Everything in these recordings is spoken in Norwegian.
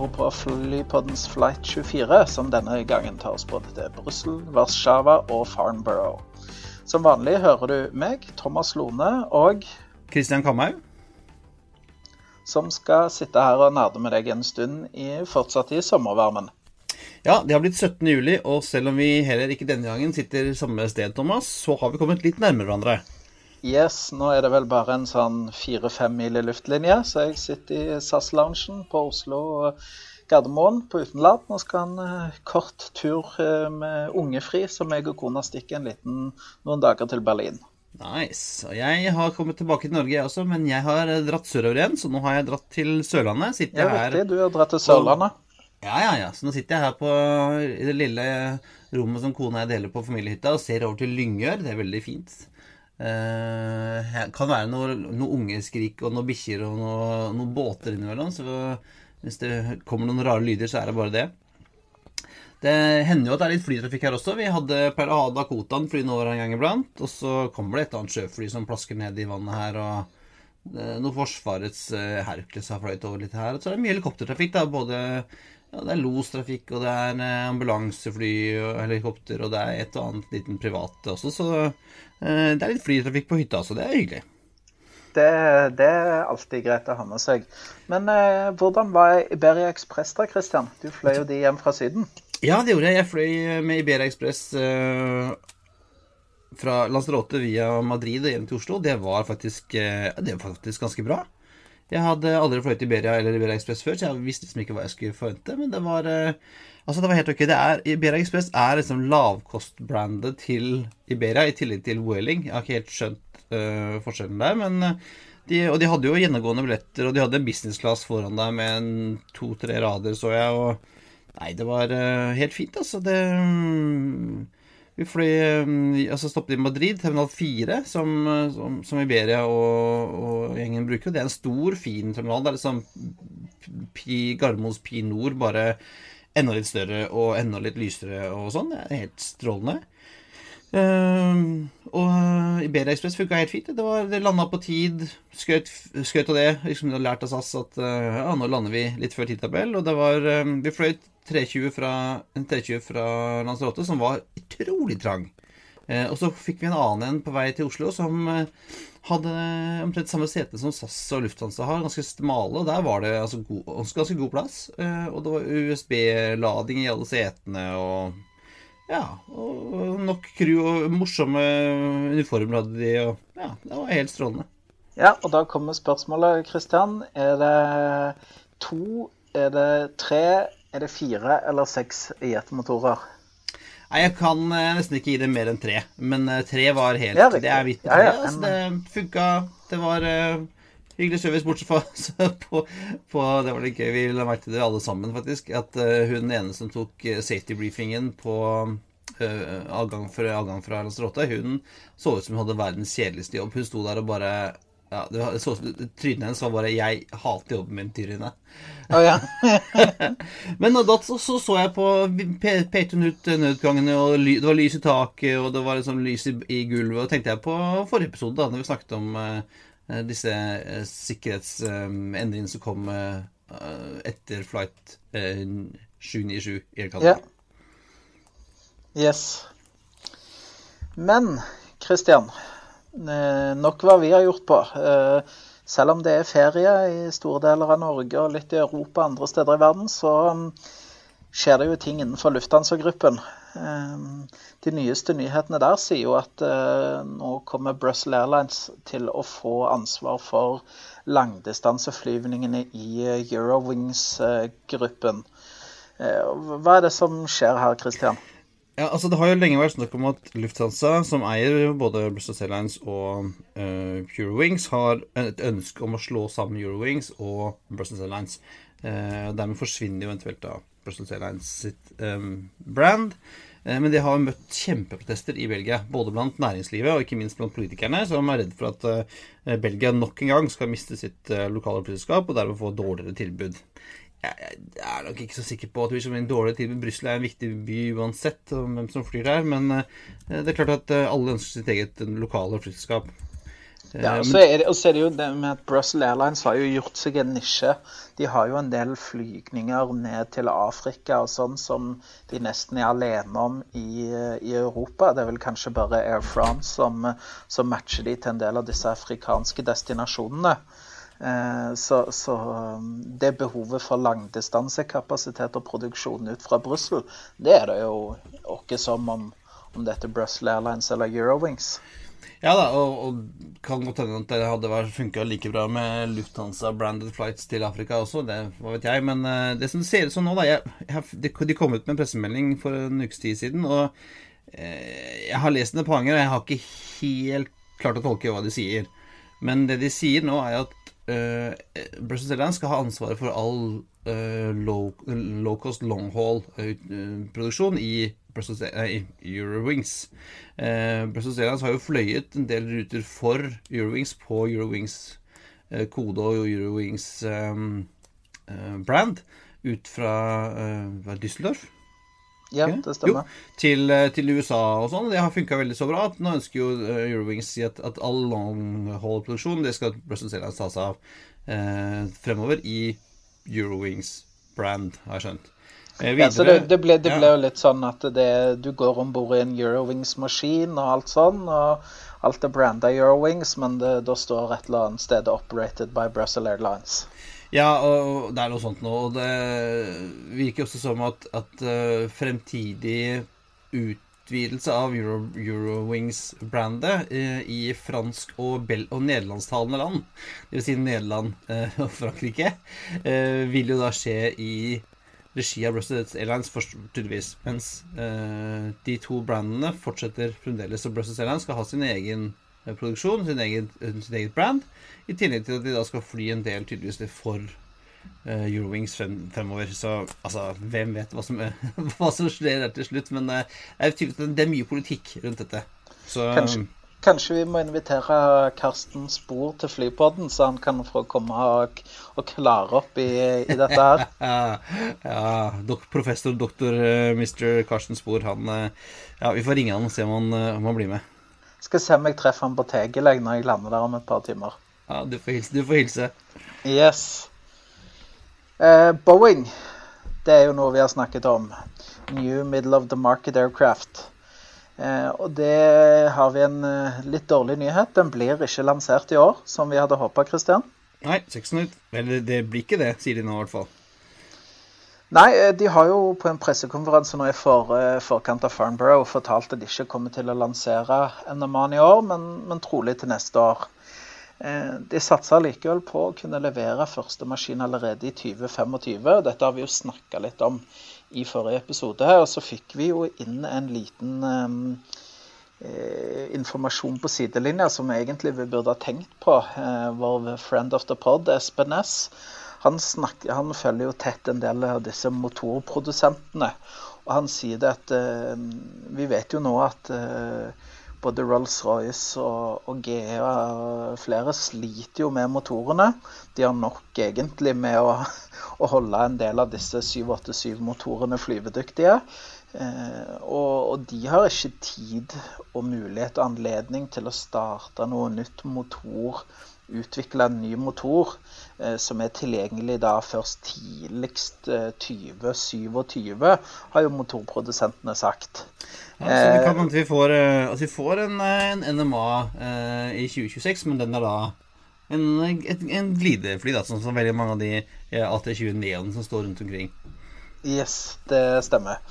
Velkommen om bord på flypoddens flight 24, som denne gangen tar oss både til Brussel, Warszawa og Farnborough. Som vanlig hører du meg, Thomas Lone, og Kristian Kamhaug. som skal sitte her og nerde med deg en stund i, fortsatt i sommervarmen. Ja, det har blitt 17. juli, og selv om vi heller ikke denne gangen sitter samme sted, Thomas, så har vi kommet litt nærmere hverandre. Yes, nå er det vel bare en sånn fire-fem mil i luftlinje, så jeg sitter i SAS-loungen på Oslo Gardermoen på utenland. Nå skal en eh, kort tur eh, med ungefri, så meg og kona stikker en liten noen dager til Berlin. Nice. Og jeg har kommet tilbake til Norge, jeg også, men jeg har dratt sørover igjen, så nå har jeg dratt til Sørlandet. Sitter Ja, her du har dratt til Sørlandet. Ja, ja, ja. Så nå sitter jeg her på i det lille rommet som kona og jeg deler på familiehytta, og ser over til Lyngør. Det er veldig fint. Her kan være noe, noe ungeskrik og noen bikkjer og noe, noen båter innimellom, så hvis det kommer noen rare lyder, så er det bare det. Det hender jo at det er litt flytrafikk her også. Vi hadde å ha flyende over en gang iblant. Og så kommer det et annet sjøfly som plasker ned i vannet her. Og eh, noe Forsvarets eh, Hercules har fløyet over litt her. Og så er det mye helikoptertrafikk. da, Både ja, det er lostrafikk, og det er eh, ambulansefly og helikopter, og det er et og annet liten privat også. Så eh, det er litt flytrafikk på hytta, så det er hyggelig. Det, det er alltid greit å ha med seg. Men eh, hvordan var Iberia Express da, Christian? Du fløy jo de hjem fra Syden. Ja, det gjorde jeg. Jeg fløy med Iberia Express eh, fra Lanzarote via Madrid og hjem til Oslo. Det var faktisk, eh, det var faktisk ganske bra. Jeg hadde aldri fløyet Iberia eller Iberia Express før, så jeg visste liksom ikke hva jeg skulle forvente. Men det var, eh, altså det var helt ok. Er, Iberia Express er liksom lavkostbrandet til Iberia, i tillegg til Welling. Jeg har ikke helt skjønt uh, forskjellen der, men eh, de, og de hadde jo gjennomgående billetter, og de hadde business class foran deg med to-tre rader, så jeg, og Nei, det var uh, helt fint, altså. Det mm, Vi fløy eh, Altså stoppet i Madrid, terminal 4, som, eh, som, som Iberia og, og gjengen bruker. Det er en stor, fin terminal. Det er liksom Pi, Gardermoens Pi Nord, bare enda litt større og enda litt lysere og sånn. Det er helt strålende. Uh, og Iberia Express funka helt fint. Det, var, det landa på tid. Skøyt, skrøt av det. Liksom, de hadde lært av SAS at uh, ja, nå lander vi litt før tidtabell. Og det var um, Vi fløy 320 fra, en 320 fra Lanzarote som var utrolig trang. Uh, og så fikk vi en annen en på vei til Oslo som hadde omtrent samme sete som SAS og Lufthansa har. Ganske smale. Og der var det altså, god, ganske god plass. og det var USB-lading i alle setene. og ja, og nok crew og morsomme uniformer hadde de, og ja, det var helt strålende. Ja, og da kommer spørsmålet, Christian. Er det to, er det tre, er det fire eller seks jetmotorer? Nei, jeg kan eh, nesten ikke gi det mer enn tre, men eh, tre var helt Ja. Det er midt Ja, ja, altså, det funka. Det var uh, hyggelig service, bortsett fra på, på Det var litt gøy. Vi la merke til det alle sammen, faktisk. At uh, hun ene som tok safety briefingen på uh, avgang fra, avgang fra Lanzarote, hun så ut som hun hadde verdens kjedeligste jobb. Hun sto der og bare ja, det var- så Trynet hennes var bare 'Jeg hater jobben min', Tyrine. Oh, ja. Men da så, så, jeg på pe- Pekte hun ut nødgangene, og ly, det var lys i taket, og det var liksom lys i, i gulvet. Og tenkte jeg på forrige episode, da når vi snakket om uh, disse uh, sikkerhetsendringene som kom uh, etter flight eh, 797 i ja. Canada. Yes. Men Christian, eh, nok hva vi har gjort på. Eh, Selv om det er ferie i store deler av Norge og litt i Europa og andre steder i verden, så mm, skjer det jo ting innenfor Lufthansa-gruppen. Eh, De nyeste nyhetene der sier jo at eh, nå kommer Brussels Airlines til å få ansvar for langdistanseflyvningene i eh, Eurowings-gruppen. Eh, Hva er det som skjer her, Christian? Ja, altså Det har jo lenge vært snakk om at Lufthansa, som eier både Brussels Airlines og uh, Eurowings, har et ønske om å slå sammen Eurowings og Brussels Airlines. Uh, dermed forsvinner jo eventuelt da Brussels Airlines sitt um, brand. Uh, men de har møtt kjempeprotester i Belgia, både blant næringslivet og ikke minst blant politikerne, som er redd for at Belgia nok en gang skal miste sitt lokale flyselskap og dermed få dårligere tilbud jeg, er nok ikke så sikker på at vi som en dårlig tid med Brussel er en viktig by uansett, om hvem som flyr der. Men uh, det er klart at uh, alle ønsker sitt eget lokale flyselskap. Ja, og så er, er, det jo det med at Brussel Airlines har jo gjort seg en nisje. De har jo en del flygninger ned til Afrika og sånn som de nesten er alene om i, i Europa. Det er vel kanskje bare Air France som, som matcher de til en del av disse afrikanske destinasjonene. Eh, så, så, um, det behovet for langdistansekapasitet og produksjon ut fra Brussel, det er det jo ikke som om, om dette Brussel Airlines eller Eurowings. Ja da, og, og kan godt hende at det hadde funka like bra med Lufthansa-branded flights til Afrika også, det hva vet jeg. Men uh, det som ser ut som nå, da jeg, jeg, De kom ut med en pressemelding for en ukes tid siden, og uh, jeg har lest den et par ganger, og jeg har ikke helt klart å tolke hva de sier. Men det de sier nå, er at uh, Brussels Airlines skal ha ansvaret for all uh, low, low, cost long haul-produksjon i, Brussels, nei, Eurowings. Brussels Airlines har jo fløyet en del ruter for Eurowings på Eurowings kode og Eurowings um, brand ut fra Düsseldorf. Ja, det stemmer. Jo, til, eh, til, USA og sånn. Det har funka veldig så bra. Nå ønsker jo eh, Eurowings si at, at all long-haul-produksjon det skal Brussels Airlines ta seg av eh, fremover i Eurowings brand, har jeg skjønt. Eh, videre, ja, så det, det, ble, det ble, jo litt sånn at det, du går om bord i en Eurowings-maskin og alt sånn. og Alt er branda Eurowings, men det, da står et eller annet sted 'operated by Brussels Airlines'. Ja, og det er noe sånt nå. Og det virker også som at, at uh, fremtidig utvidelse av Euro, Eurowings-brandet uh, i fransk- og, bel og nederlandstalende land, dvs. Si Nederland uh, og Frankrike, vil jo da skje i regi av Brussels Airlines, tydeligvis. Mens de to brandene fortsetter fremdeles, og Brussels Airlines skal ha sin egen produksjon, sin egen, sin eget brand. I tillegg til at de da skal fly en del tydeligvis for uh, Eurowings frem, fremover. Så altså, hvem vet hva som, hva som skjer der til slutt. Men uh, det, er det er mye politikk rundt dette. Så, kanskje, kanskje, vi må invitere Karsten Spor til Flypodden, så han kan få komme og, og klare opp i, i dette her. ja, dok, professor doktor uh, eh, Mr. Karsten Spor, han Ja, vi får ringe han og se om han, om han blir med. Skal se om jeg treffer han på Tegelegg når jeg lander der om et par timer. Ja, du får hilse. Du får hilse. Yes. Eh, Boeing, det er jo noe vi har snakket om. New middle of the market aircraft. Eh, og det har vi en uh, litt dårlig nyhet. Den blir ikke lansert i år, som vi hadde håpa, Christian. Nei, ser ikke sånn ut. Eller det blir ikke det, sier de nå i hvert fall. Nei, de har jo på en pressekonferanse nå i for, forkant av Farnborough fortalt at de ikke kommer til å lansere NMA-en i år, men, men trolig til neste år. Eh, de satser likevel på å kunne levere første maskin allerede i 2025. Dette har vi jo snakka litt om i forrige episode. Og så fikk vi jo inn en liten um, informasjon på sidelinja som egentlig vi burde ha tenkt på. Eh, vår friend of the pod, Espen S. Han, snakker, han, følger jo tett en del av disse motorprodusentene. Og han sier det at eh, Vi vet jo nå at eh, både Rolls-Royce og, og GE og flere sliter jo med motorene. De har nok egentlig med å, å holde en del av disse 787-motorene flyvedyktige. Eh, og, og, de har ikke tid og mulighet og anledning til å starte noe nytt motor utvikle en ny motor eh, som er tilgjengelig da først tidligst eh, 2027, har jo motorprodusentene sagt. Ja, så det kan at vi får, eh, at vi får en, eh, en NMA eh, i 2026, men den er da en, et, en glidefly, da, sånn som veldig mange av de eh, AT20 Neon som står rundt omkring. Yes, det stemmer.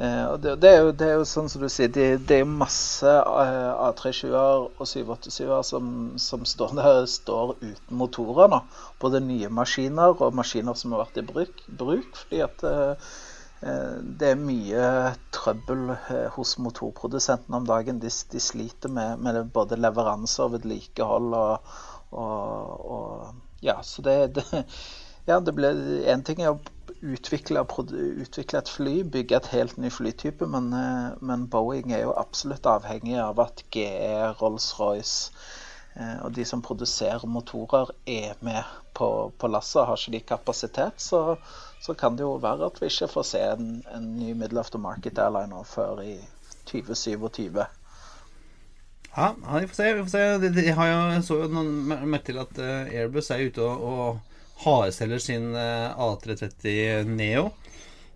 Eh, og det, det, er jo, det, er jo, sånn som du sier, det, det er jo masse eh, A320-er og 787-er som, som, står der står uten motorer nå. Både nye maskiner og maskiner som har vært i bruk. bruk fordi at eh, det er mye trøbbel hos motorprodusentene om dagen. De, de sliter med, med, både leveranser vedlikehold og, og, og Ja, så det ja, det ble, En ting er å utvikle, utvikle, et fly, bygge et helt ny flytype, men, men Boeing er jo absolutt avhengig av at GE, Rolls-Royce Eh, og de som produserer motorer, er med på, på lasset. Har ikke de kapasitet, så, så, kan det jo være at vi ikke får se en, en ny middle of the market airliner før i 2027. Ja, vi får se. Vi får se. De har jo, så jo noen til at eh, Airbus er ute og, og hardselger sin eh, A330 Neo.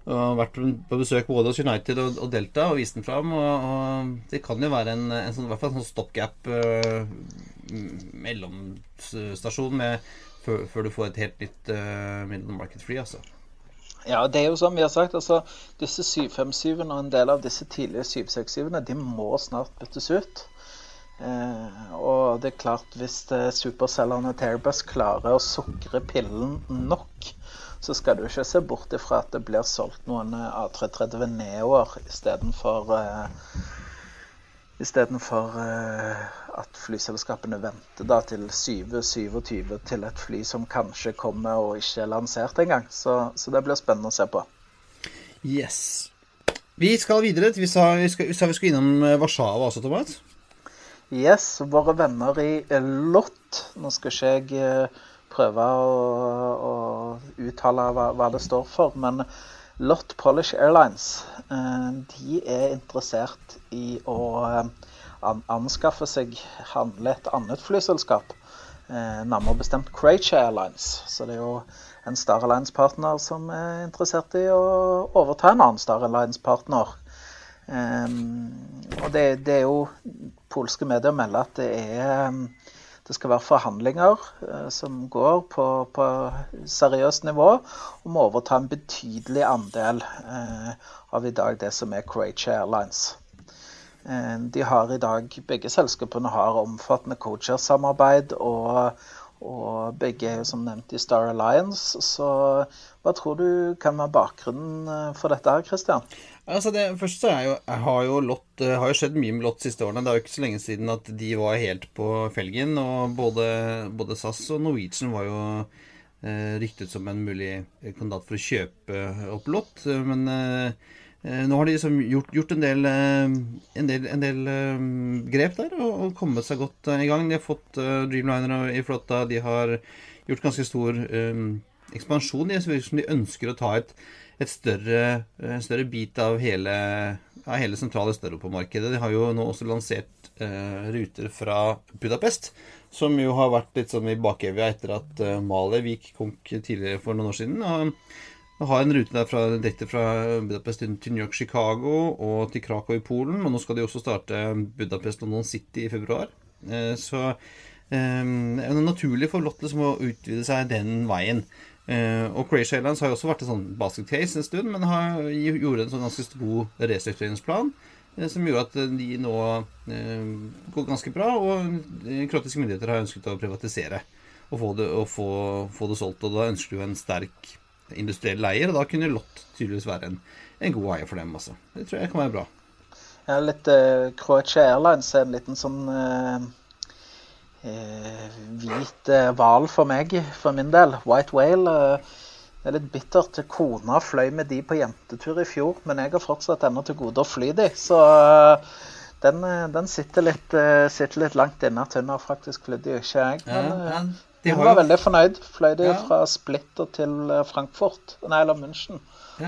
Og vært på besøk både hos United og, Delta og vist den fram. Og, og, det kan jo være en, en sånn, i sånn stopgap uh, mellomstasjon med, før, før, du får et helt nytt uh, middle market free, altså. Ja, det er jo som vi har sagt, altså disse 757-ene og en del av disse tidlige 767-ene de må snart byttes ut. Eh, og det er klart, hvis supercellene til Airbus klarer å sukre pillen nok, så skal du ikke se bort ifra at det blir solgt noen eh, A330 Neoer istedenfor uh, Istedenfor uh, at flyselskapene venter da til 2027 til et fly som kanskje kommer og ikke er lansert engang. Så, så det blir spennende å se på. Yes. Vi skal videre. Vi sa vi, skal, vi skulle innom Warszawa også, Thomas. Yes. Våre venner i LOT. Nå skal ikke jeg prøve å, å uttale hva, hva, det står for. Men Lot Polish Airlines eh, de er interessert i å eh, anskaffe seg, handle et annet flyselskap. Eh, nærmere bestemt Croatia Airlines. Så det er jo en Star Alliance-partner som er interessert i å overta en annen Star Alliance-partner. Og det, det, er jo Polske medier melder at det er det skal være forhandlinger eh, som går på, på seriøst nivå om å overta en betydelig andel eh, av i dag det som er Croatia Airlines. Eh, de har i dag, Begge selskapene har omfattende coacher-samarbeid, og, og, begge er jo som nevnt i Star Alliance. Så hva tror du kan være bakgrunnen for dette her, Christian? Altså det, først så er jo, har jo Lott har jo skjedd mye med Lott siste årene. Det er jo ikke så lenge siden at de var helt på felgen. Og både, både SAS og Norwegian var jo eh, ryktet som en mulig kandidat for å kjøpe opp Lott. Men eh, nå har de liksom gjort, gjort en del, eh, en del, en del um, grep der og, og, kommet seg godt i gang. De har fått uh, Dreamliner i flotta. De har gjort ganske stor um, ekspansjon. De, ønsker å ta et et større, en større bit av hele, av hele sentrale Øst-Europa-markedet. De har jo nå også lansert eh, ruter fra Budapest, som jo har vært litt sånn i bakevja etter at eh, Malev gikk konk tidligere for noen år siden. og har en rute der fra, fra Budapest til New York, Chicago og til Krakow i Polen. Og nå skal de også starte Budapest London City i februar. Eh, så eh, det er naturlig for Lotte som å utvide seg den veien. Uh, og Croatia Airlines har jo også vært en sånn basket case en stund, men har, gjorde en sånn ganske god restruktureringsplan uh, som gjorde at de nå uh, går ganske bra. Og kroatiske myndigheter har ønsket å privatisere og få det, og få, få det solgt. Og da ønsker du en sterk industriell leier, og da kunne Lott tydeligvis være en, en god eier for dem også. Det tror jeg kan være bra. Ja, litt Croatia Airlines er en liten sånn eh, hvit eh, hval for meg, for min del. White whale. Eh, det er litt bittert. Kona fløy med de på jentetur i fjor, men jeg har fortsatt ennå til gode å fly de. Så eh, den, den sitter, litt, sitter, litt, langt inne at hun har faktisk flydd de, ikke jeg. Men hun var veldig fornøyd. Fløy de fra Splitter til Frankfurt, nei, eller München,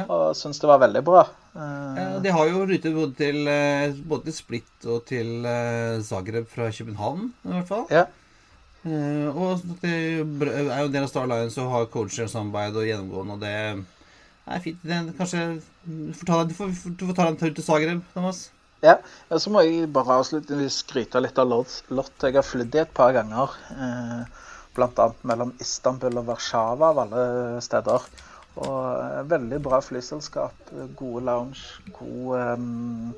og syntes det var veldig bra. Ja, de har jo ruter både til, eh, både til Split og til eh, Zagreb fra København, i hvert fall. Ja. Og det er jo en del av Star Lions og har coacher samarbeid og gjennomgående, og det er fint. Det, kanskje du får, ta, du, får, du får ta deg til Zagreb, Thomas. Ja, og så må jeg bare avslutningsvis skryte litt av Lott. Jeg har flydd et par ganger. Blant Bl.a. mellom Istanbul og Warszawa av alle steder. Og veldig bra flyselskap. Gode lounge, god, um,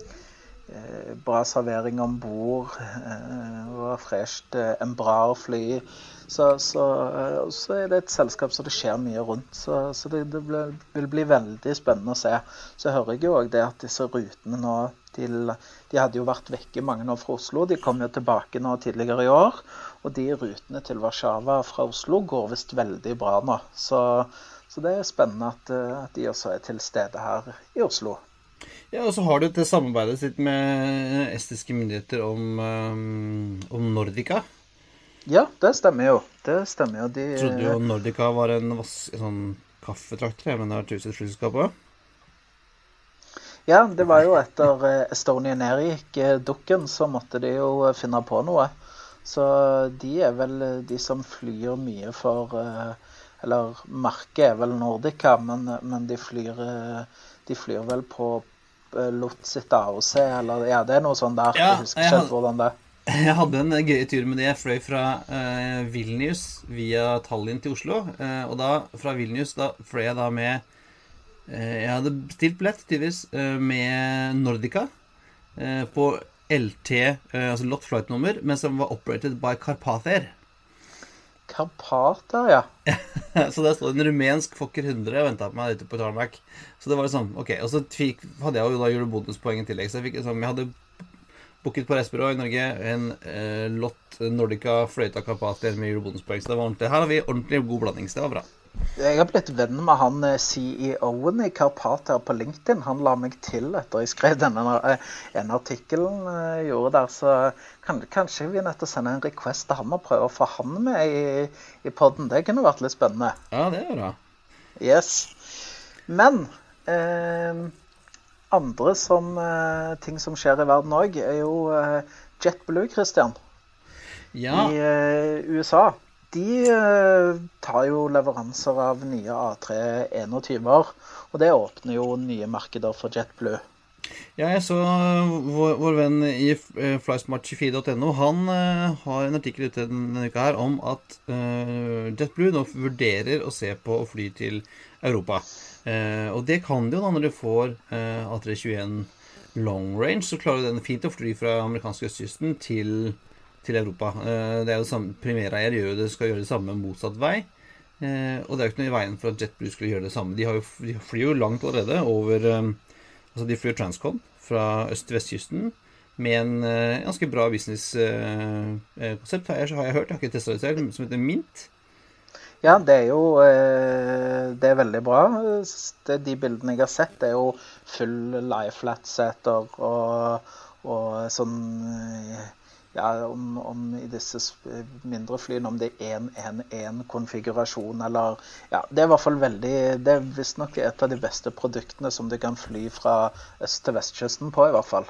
eh, bra servering om bord. Eh, var fresht. Eh, en bra fly. Så, så, eh, så, er det et selskap som det skjer mye rundt. Så, så det, det ble, vil bli veldig spennende å se. Så hører jeg jo òg det at disse rutene nå til, De hadde jo vært vekke mange år fra Oslo. De kom jo tilbake nå tidligere i år. Og de rutene til Warszawa fra Oslo går visst veldig bra nå. Så, så det er spennende at, at de også er til stede her i Oslo. Ja, og så har du et samarbeidet sitt med estiske myndigheter om, um, om Nordica. Ja, det stemmer jo. Det stemmer jo. De Trodde jo Nordica var en sånn kaffetrakter, men det har vært flyselskapet? Ja, det var jo etter eh, Estonian Air gikk eh, dukken, så måtte de jo eh, finne på noe. Så de er vel de som flyr mye for Eller merket er vel Nordica, men, men de, flyr, de flyr vel på Eh, lot sitt AOC, eller ja, det er noe sånn der. Ja, jeg husker ikke helt hvordan det. Jeg hadde en gøy tur med det. Jeg fløy fra eh, Vilnius via Tallinn til Oslo. Eh, og da, fra Vilnius, da fløy jeg da med eh, Jeg hadde bestilt billett, tydeligvis, med Nordica på LT, altså Lot Flight-nummer, men som var operated by Carpather. Karpater, ja. så der stod en rumensk Fokker 100 og venta på meg ute på tarmac. Så det var sånn, ok, Og så fikk, hadde jeg jo da julebonuspoeng i tillegg. Så jeg, fikk, sånn, jeg hadde booket på Respiro i Norge en eh, Lott Nordica fløyta Karpater med julebonuspoeng. Så det var ordentlig. Her har vi ordentlig god blanding. Så det var bra. Jeg har blitt venn med han eh, CEO-en i Karpater på LinkedIn. Han la meg til etter jeg skrev denne eh, en artikkelen eh, gjorde der. Så kan, kanskje vi er nødt til å sende en request til han og prøve å få han med i, i poden. Det kunne vært litt spennende. Ja, det er bra. Yes. Men eh, andre som, eh, ting som skjer i verden òg, er jo eh, JetBlue, Christian. Ja. I USA de eh, tar jo leveranser av nye A321-er. Og det åpner jo nye markeder for JetBlue. Ja, jeg så eh, vår, vår venn i eh, flysmart24.no Han har en artikkel ute denne uka her om at JetBlue nå vurderer å se på å fly til Europa. Og det kan de jo da når de får A321 long range. Så klarer de den fint å fly fra amerikanske østkysten til Europa til Europa. Eh, det er jo samme, Primera Air gjør det, skal gjøre det samme motsatt vei. Eh, og det er jo ikke noe i veien for at JetBlue skulle gjøre det samme. De, jo, de flyr jo langt allerede over eh, Altså, de flyr Transcon fra øst- til vestkysten med en ganske bra businesskonsept, har, har, jeg hørt. Jeg har ikke testa det selv, som heter Mint. Ja, det er jo Det er veldig bra. De bildene jeg har sett, er jo full live flat-seter og, og sånn ja, om, om, i disse mindre flyene om det er en 1-1-konfigurasjon, eller Ja, det er i hvert fall veldig Det er visstnok et av de beste produktene som du kan fly fra øst til vestkysten på, i hvert fall.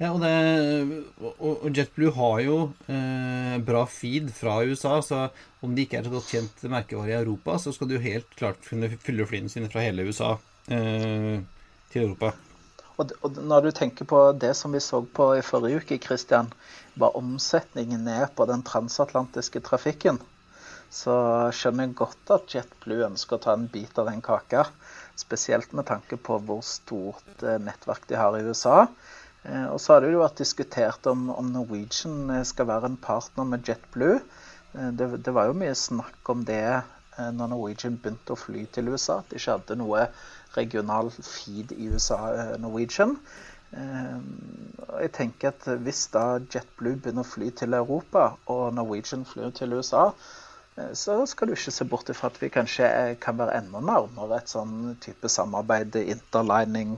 Ja, og, det, og JetBlue har jo eh, bra feed fra USA, så om de ikke er så godt kjent merkevare i Europa, så skal du helt klart kunne fylle flyene sine fra hele USA eh, til Europa. Og, og, når du tenker på det som vi så på i forrige uke, Christian, var omsetningen ned på den transatlantiske trafikken, så skjønner jeg godt at JetBlue ønsker å ta en bit av den kaka. Spesielt med tanke på hvor stort eh, nettverk de har i USA. Eh, og så har det jo vært diskutert om, om Norwegian eh, skal være en partner med JetBlue. Det, det, var jo mye snakk om det når Norwegian begynte å fly til USA. At de ikke hadde noe regional feed i USA, Norwegian. Ehm, jeg tenker at Hvis da JetBlue begynner å fly til Europa, og Norwegian flyr til USA, eh, så skal du ikke se bort ifra at vi kanskje kan være enda nærmere et sånn type samarbeid, interlining,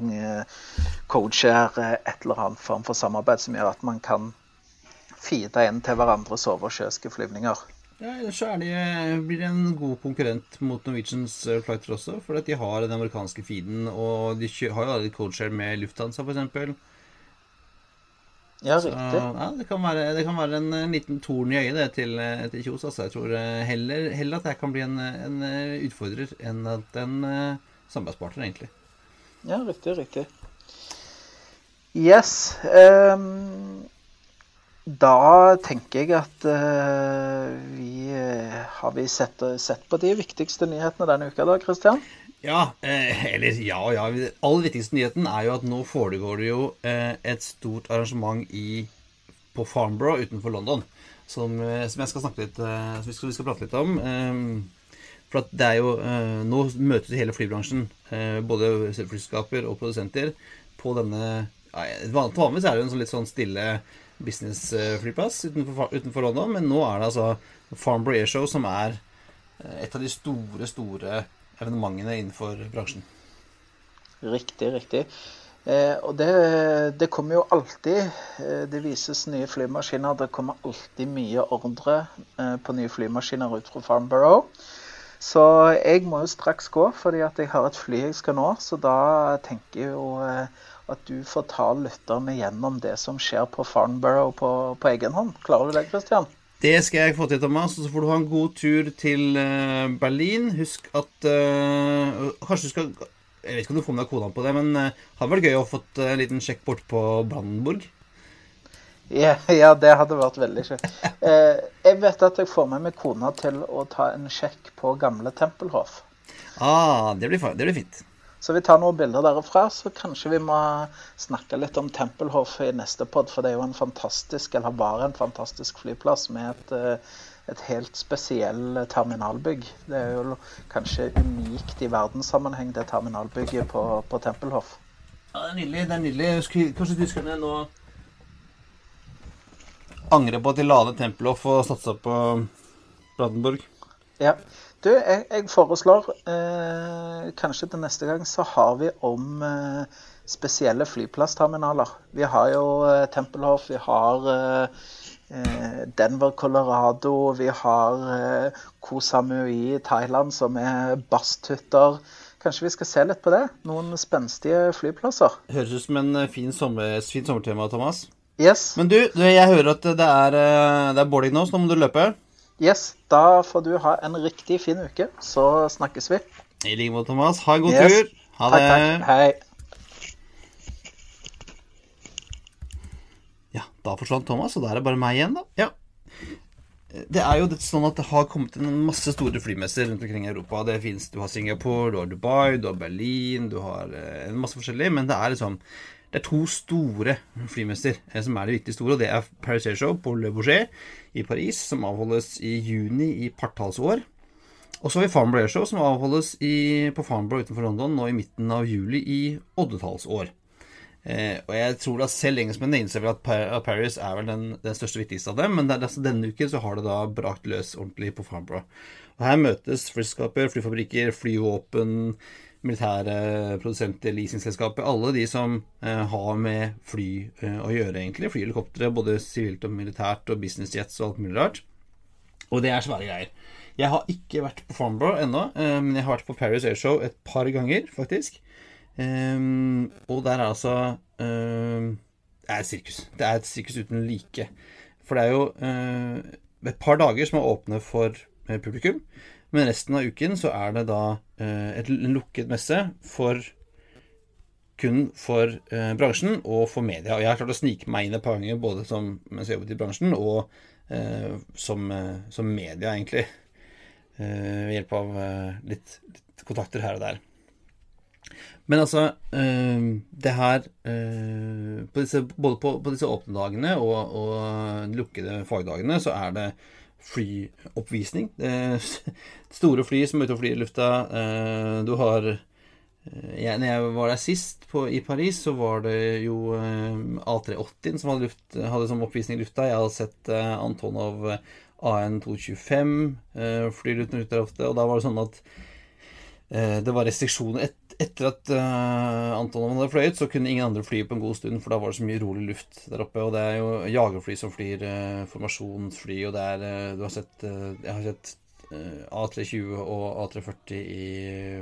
codeshare, eh, et eller annet form for samarbeid som gjør at man kan feede inn til hverandres oversjøiske flyvninger. Ja, så er de, blir det en god konkurrent mot Norwegians eh, flighter også. For at de har den amerikanske feeden, og de har jo allerede codeshare med Lufthansa, f.eks. Ja, riktig. Så, ja, det, kan være, det kan være en, en liten torn i øyet det til, eh, til Kjos. Altså. Jeg tror eh, heller, heller, at jeg kan bli en, en utfordrer enn at en samarbeidspartner, egentlig. Ja, riktig, riktig. Yes. Um, da tenker jeg at uh, vi uh, Har vi sett, sett, på de viktigste nyhetene denne uka da, Kristian? Ja, eh, eller ja og ja. Den aller viktigste nyheten er jo at nå foregår det jo eh, et stort arrangement i, på Farnborough utenfor London. Som, eh, som jeg skal snakke litt eh, som vi skal, vi skal prate litt om. Eh, for at det er jo eh, Nå møtes hele flybransjen, eh, både flyselskaper og produsenter, på denne ja, Vanligvis er det jo en sånn litt sånn stille businessflyplass utenfor, utenfor London, men nå er det altså Farnborough Airshow som er eh, et av de store, store evenementene innenfor bransjen. Riktig, riktig. Eh, og det, det, kommer jo alltid eh, Det vises nye flymaskiner. Det kommer alltid mye ordre eh, på nye flymaskiner ut fra Farnborough. Så jeg må jo straks gå, fordi at jeg har et fly jeg skal nå. Så da tenker jeg jo eh, at du får ta lytterne gjennom det som skjer på Farnborough på, på egen hånd. Klarer du det, Christian? Det skal jeg få til, Thomas. Og Så får du ha en god tur til eh, Berlin. Husk at øh, Kanskje du skal Jeg vet ikke om du får med deg kona på det, men det hadde vært gøy å få en liten sjekk bort på Brandenburg. Ja, ja, det hadde vært veldig kjekt. Eh, jeg vet at jeg får med meg kona til å ta en sjekk på gamle Tempelhof. Ah, det blir, det blir fint. Så vi tar noen bilder derfra, så kanskje vi må snakke litt om Tempelhof i neste pod. For det er jo en fantastisk, eller var en fantastisk flyplass med et, eh, et helt spesiell terminalbygg. Det er jo kanskje unikt i verdenssammenheng, det terminalbygget på, på Tempelhof. Ja, det er nydelig. det er nydelig. Kanskje tyskerne nå angrer på at de la ned Tempelhof og satsa på Brandenburg? Ja. Du, jeg, jeg foreslår eh, kanskje til neste gang så har vi om eh, spesielle flyplassterminaler. Vi har jo eh, Tempelhof, vi har eh, eh, Denver, Colorado, vi har eh, Koh Samui i Thailand, som er basthytter. Kanskje vi skal se litt på det? Noen spenstige flyplasser. Høres ut som en fin, sommer, fin sommertema, Thomas. Yes. Men du, jeg hører at det er, det er boarding nå, så nå må du løpe. Yes, da får du ha en riktig fin uke. Så snakkes vi. I like måte, Thomas. Ha en god yes. tur. Ha det. Takk, takk. Hei. Ja, da forsvant Thomas, og da er det bare meg igjen, da. Ja. Det er jo sånn at det har kommet en masse store flymesser rundt omkring i Europa. Det finnes, Du har Singapore, du har Dubai, du har Berlin, du har eh, en masse forskjellig. Men det er liksom det er to store flymesser eh, som er de viktige store. og Det er Paris Air Show på Le Bourget i Paris, som avholdes i juni i partallsår. Og så har vi Farnborough Air Show, som avholdes i, på Farnborough utenfor London nå i midten av juli i oddetallsår. Eh, og jeg tror da selv engelskmennene innser vel at Paris er vel den, den største viktigste av dem, men det er, altså, denne uken så har det da brakt løs ordentlig på Farnborough. Og Her møtes flyskaper, flyfabrikker, flyvåpen, militære produsenter, leasingselskaper, alle de som eh, har med fly eh, å gjøre, egentlig. Flyhelikoptre, både sivilt og militært, og business jets og alt mulig rart. Og det er svære greier. Jeg har ikke vært på Farnborough ennå, eh, men jeg har vært på Paris Airshow et par ganger, faktisk. Og der er altså Det er et sirkus. Det er et sirkus uten like. For det er jo et par dager som er åpne for publikum. Men resten av uken så er det da eh, en lukket messe for kun for eh, bransjen og for media. Og jeg har klart å snike meg inn et par ganger både som, mens jeg jobbet i bransjen, og eh, som, som, media, egentlig. Ved hjelp av litt, litt, kontakter her og der. Men altså Det her på disse, Både på, på, disse åpne dagene og, og lukkede fagdagene så er det flyoppvisning. Store fly som er ute og flyr i lufta. Eh, du har eh, jeg, når jeg var der sist, på, i Paris, så var det jo eh, A380 som hadde, luft, hadde som oppvisning i lufta. Jeg hadde sett Antonov AN225 fly og der ofte, og da var det sånn at det var restriksjoner. Et, etter at uh, Antonov hadde fløyet, så kunne ingen andre fly på en god stund, for da var det så mye rolig luft der oppe. Og det er jo jagerfly som flyr, uh, formasjonsfly, og det er uh, Du har sett Jeg har sett A320 og A340 i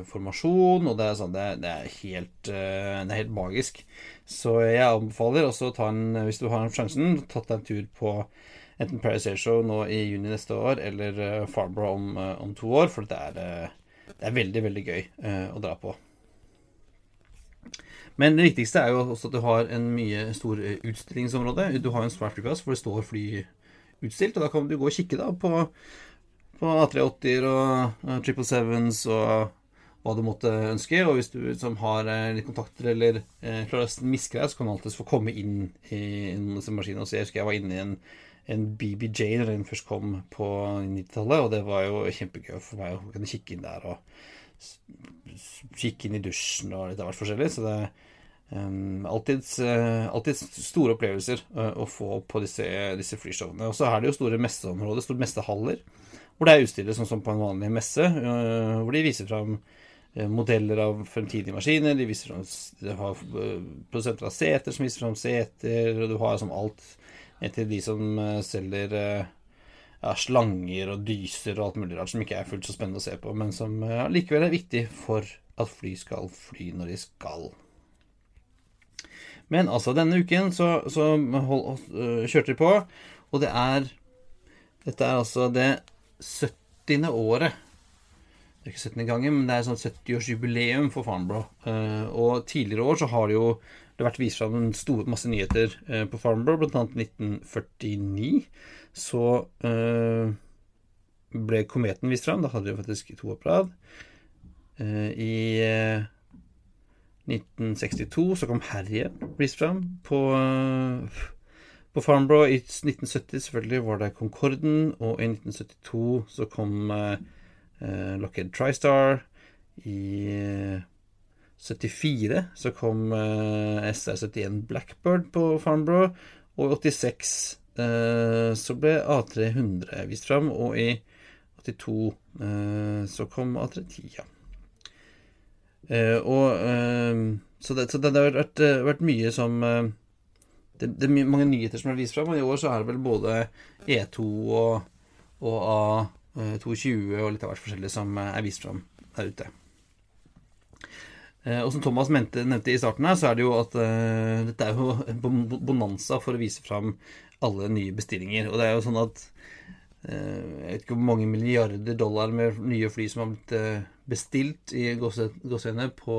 formasjon, og det er, sånn, det er, det er helt, det er helt magisk. Så jeg anbefaler også å ta en, hvis du har sjansen, tatt deg en tur på enten Paris Air Show nå i juni neste år, eller Farnborough om, om to år, for det er, det er veldig, veldig gøy å dra på. Men det viktigste er jo også at du har en mye stor eh, utstillingsområde. Du har en svær flyplass hvor det står fly utstilt, og da kan du gå og kikke da på, på A380-er og 777s og hva du måtte ønske. Og hvis du som har eh, litt kontakter eller eh, klarer å miske deg, så kan du alltid få komme inn i disse maskinene se. Jeg husker jeg var inne i en, en BBJ da den først kom på 90-tallet, og det var jo kjempegøy for meg å kunne kikke inn der og kikke inn i dusjen og litt av hvert forskjellig. Så det um, alltid, uh, alltid, store opplevelser uh, å få på disse, disse flyshowene. Og så er det jo store messeområder, store messehaller, hvor det er utstillet sånn som på en vanlig messe, uh, hvor de viser fram modeller av fremtidige maskiner. De viser fram, de har produsenter av seter som viser fram seter, og du har liksom alt til de som selger ja, slanger og dyser og alt mulig rart som ikke er fullt så spennende å se på, men som ja, likevel er viktig for at fly skal fly når de skal. Men altså, denne uken så, så hold, uh, kjørte de på, og det er Dette er altså det 70. året. Det er ikke 70. gangen, men det er sånn 70-årsjubileum for Farnborough. Uh, og tidligere år så har det jo det vært vist fram masse nyheter på Farnborough, bl.a. 1949 så øh, ble Kometen vist fram. Da hadde de faktisk to på rad. Uh, I uh, eh, 1962 så kom Herje vist fram på, på Farnborough. I 1970 selvfølgelig var det Concorden, og i 1972 så kom Lockheed TriStar. I 74 så kom SR-71 Blackbird på Farnborough, og i 86 Eh, så ble A300 vist fram, og i 82 eh, så kom A310, ja. Eh, og så det, så det, har vært, vært, mye som det, det, er mange nyheter som er vist fram, og i år så er det vel både E2 og, og A220 og litt av hvert forskjellig som er vist fram der ute. Og som Thomas mente, nevnte i starten her, så er det jo at dette er jo bonanza for å vise fram alle nye bestillinger. Og det er jo sånn at eh, jeg vet ikke hvor mange milliarder dollar med nye fly som har blitt eh, bestilt i gåseøynene på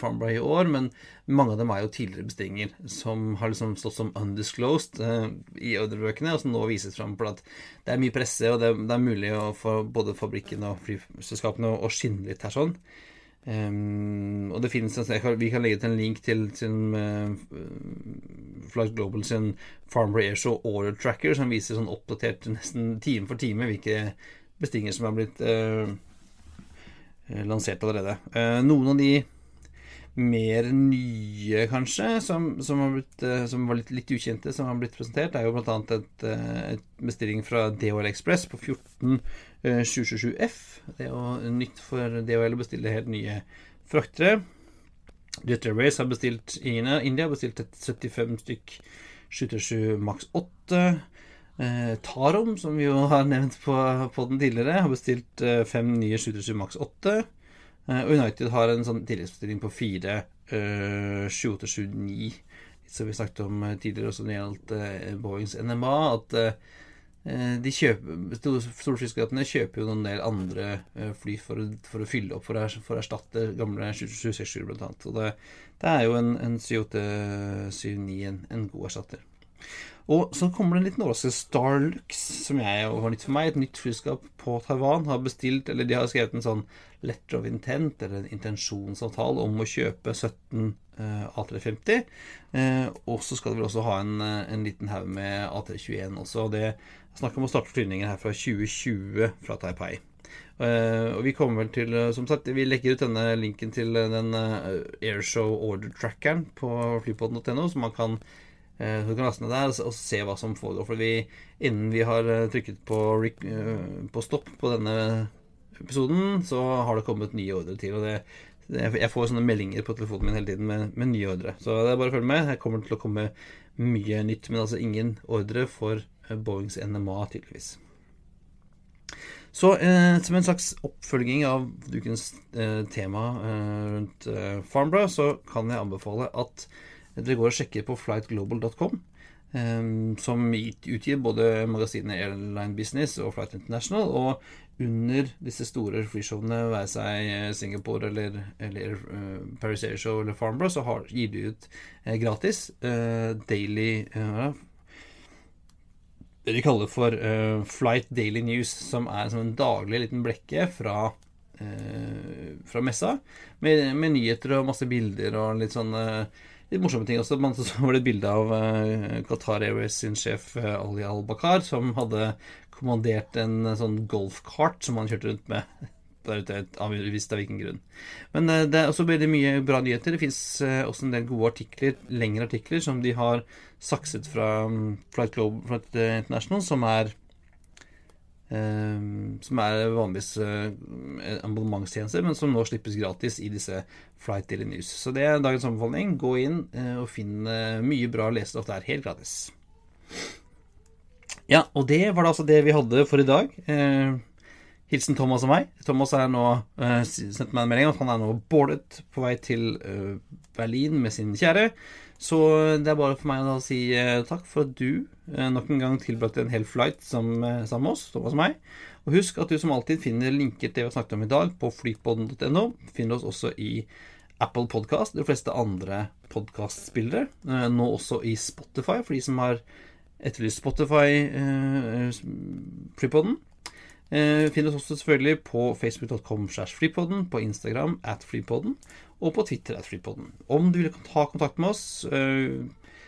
Farnborough i år, men mange av dem er jo tidligere bestillinger som har liksom stått som undisclosed eh, i ordrebøkene, og som nå vises fram fordi det er mye presse, og det er mulig for både fabrikken og flyselskapene å skinne litt her sånn. Um, og det finnes Vi kan legge til en link til til uh, Flight Global sin Farmer Airshow Order Tracker, som viser sånn oppdatert nesten time for time hvilke bestillinger som er blitt uh, lansert allerede. Uh, noen av de mer nye, kanskje, som, som, blitt, eh, som var litt, litt, ukjente, som har blitt presentert, er jo bl.a. Et, eh, et bestilling fra DHL Express på 14777F. Eh, det er jo nytt for DHL å bestille helt nye fraktere. Jet Airways har bestilt i India har bestilt et 75 stykk 737 Max 8. Eh, Tarom, som vi jo har nevnt på, på den tidligere, har bestilt eh, fem nye 737 Max 8. Eh, United har en sånn tilleggsbestilling på 4, 787-9, som vi snakket om eh, tidligere, også når det gjaldt Boeings NMA. At de kjøper, Storflyselskapene kjøper jo noen del andre fly for, for, å fylle opp, for å, for å erstatte gamle 767 bl.a. Og det, det, er jo en, en 7879 en, en god erstatter. Og så kommer det en liten overraskelse. Starlux, som jeg var nytt for meg, et nytt flyskap på Taiwan, har bestilt, eller de har skrevet en sånn letter of intent, eller en intensjonsavtale, om å kjøpe 17 uh, A350. Uh, og så skal de vel også ha en, uh, en liten haug med A321 også. og Det er snakk om å starte flyvningen her fra 2020 fra Taipei. Uh, og vi kommer vel til uh, Som sagt, vi legger ut denne linken til uh, den Airshow Order Trackeren på flypodden.no, så man kan Eh, så du kan laste ned der og se hva som foregår. For vi, innen vi har eh, trykket på, eh, på, stopp på denne episoden, så har det kommet nye ordre til. Og det, jeg får sånne meldinger på telefonen min hele tiden med, med, nye ordre. Så det er bare å følge med. Her kommer det til å komme mye nytt, men altså ingen ordre for Boeings NMA, tydeligvis. Så eh, som en slags oppfølging av dukens eh, tema eh, rundt Farmbra, så kan jeg anbefale at dere går og sjekker på flightglobal.com, ehm, som utgir både magasinet Airline Business og Flight International. Og under disse store flyshowene, være seg Singapore eller, eller uh, Paris Air Show eller Farnborough, så har, gir de ut uh, gratis daily det de kaller for Flight Daily News, som er som en daglig liten blekke fra eh, fra messa, med, med, nyheter og masse bilder og litt sånn litt morsomme ting også. Man så var det et bilde av Qatar Airways sin sjef Ali Al-Bakar, som hadde kommandert en sånn golfkart som han kjørte rundt med der ute, av visst av hvilken grunn. Men det er også veldig mye bra nyheter. Det fins også en del gode artikler, lengre artikler, som de har sakset fra um, Flight Globe Flight International, som er som er vanligvis abonnementstjenester, men som nå slippes gratis i disse Flight Daily News. Så det er dagens anbefaling. Gå inn og finn mye bra lesestoff der, helt gratis. Ja, og det var da altså det vi hadde for i dag. Eh, Hilsen Thomas og meg. Thomas er nå uh, sendt meg en melding at han er nå boardet på vei til uh, Berlin med sin kjære. Så det er bare for meg å si uh, takk for at du nok en gang tilbrakte en hel flight sammen sammen med oss, Thomas og meg. Og husk at du som alltid finner linker til det vi har snakket om i dag på flypodden.no. Finner oss også i Apple Podcast, de fleste andre podkastspillere. Nå også i Spotify, for de som har etterlyst Spotify-flypodden. Eh, oss også selvfølgelig på facebook.com slash flypodden, på Instagram at flypodden og på Twitter at flypodden. Om du vil ta kontakt med oss, eh,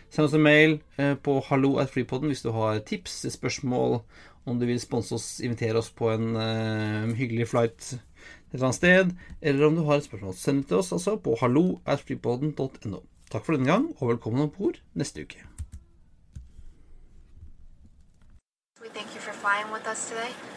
send oss en mail eh, på hallo at flypodden hvis du har tips, spørsmål, om du vil sponse oss, invitere oss på en hyggelig flight et eller annet sted, eller om du har et spørsmål, send det til oss altså på hallo at flypodden.no. Takk for denne gang, og velkommen om bord neste uke. We thank you for flying with us today.